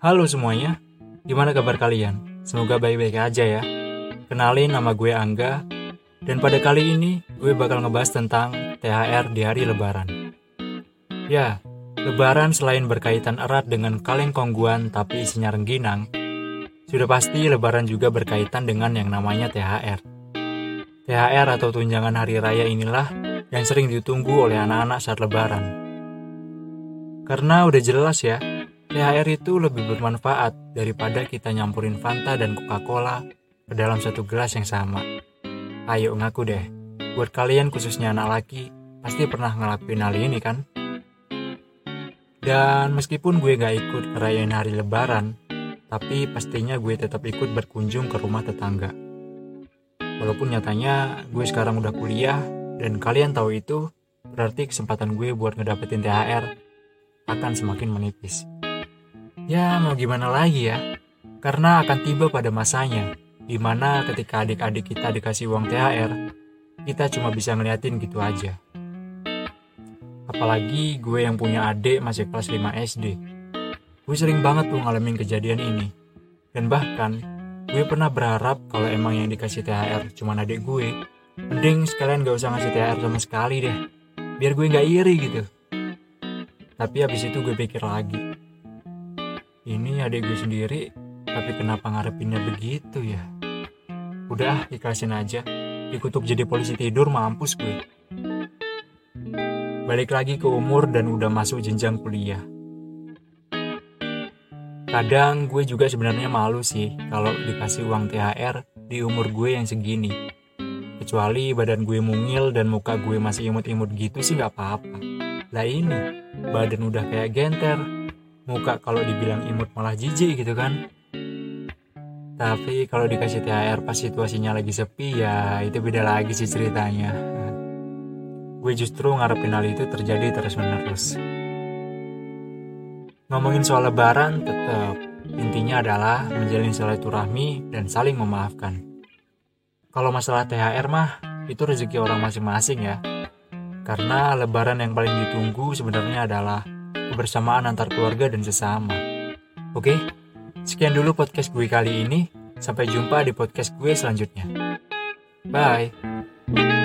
Halo semuanya, gimana kabar kalian? Semoga baik-baik aja ya. Kenalin nama gue Angga, dan pada kali ini gue bakal ngebahas tentang THR di hari lebaran. Ya, lebaran selain berkaitan erat dengan kaleng kongguan tapi isinya rengginang, sudah pasti lebaran juga berkaitan dengan yang namanya THR. THR atau tunjangan hari raya inilah yang sering ditunggu oleh anak-anak saat lebaran. Karena udah jelas ya, THR itu lebih bermanfaat daripada kita nyampurin Fanta dan Coca-Cola ke dalam satu gelas yang sama. Ayo ngaku deh, buat kalian khususnya anak laki, pasti pernah ngelakuin hal ini kan? Dan meskipun gue gak ikut ngerayain hari lebaran, tapi pastinya gue tetap ikut berkunjung ke rumah tetangga. Walaupun nyatanya gue sekarang udah kuliah, dan kalian tahu itu, berarti kesempatan gue buat ngedapetin THR akan semakin menipis. Ya mau gimana lagi ya, karena akan tiba pada masanya, di mana ketika adik-adik kita dikasih uang THR, kita cuma bisa ngeliatin gitu aja. Apalagi gue yang punya adik masih kelas 5 SD. Gue sering banget tuh ngalamin kejadian ini. Dan bahkan, gue pernah berharap kalau emang yang dikasih THR cuma adik gue, mending sekalian gak usah ngasih THR sama sekali deh. Biar gue gak iri gitu. Tapi habis itu gue pikir lagi, ini adik gue sendiri, tapi kenapa ngarepinnya begitu ya? Udah, ikhlasin aja. Dikutuk jadi polisi tidur, mampus gue. Balik lagi ke umur dan udah masuk jenjang kuliah. Kadang gue juga sebenarnya malu sih kalau dikasih uang THR di umur gue yang segini. Kecuali badan gue mungil dan muka gue masih imut-imut gitu sih gak apa-apa. Lah ini, badan udah kayak genter, muka kalau dibilang imut malah jijik gitu kan. Tapi kalau dikasih THR pas situasinya lagi sepi ya itu beda lagi sih ceritanya. Gue justru ngarepin hal itu terjadi terus menerus ngomongin soal lebaran tetap intinya adalah menjalin silaturahmi dan saling memaafkan. Kalau masalah THR mah itu rezeki orang masing-masing ya. Karena lebaran yang paling ditunggu sebenarnya adalah kebersamaan antar keluarga dan sesama. Oke, sekian dulu podcast gue kali ini. Sampai jumpa di podcast gue selanjutnya. Bye.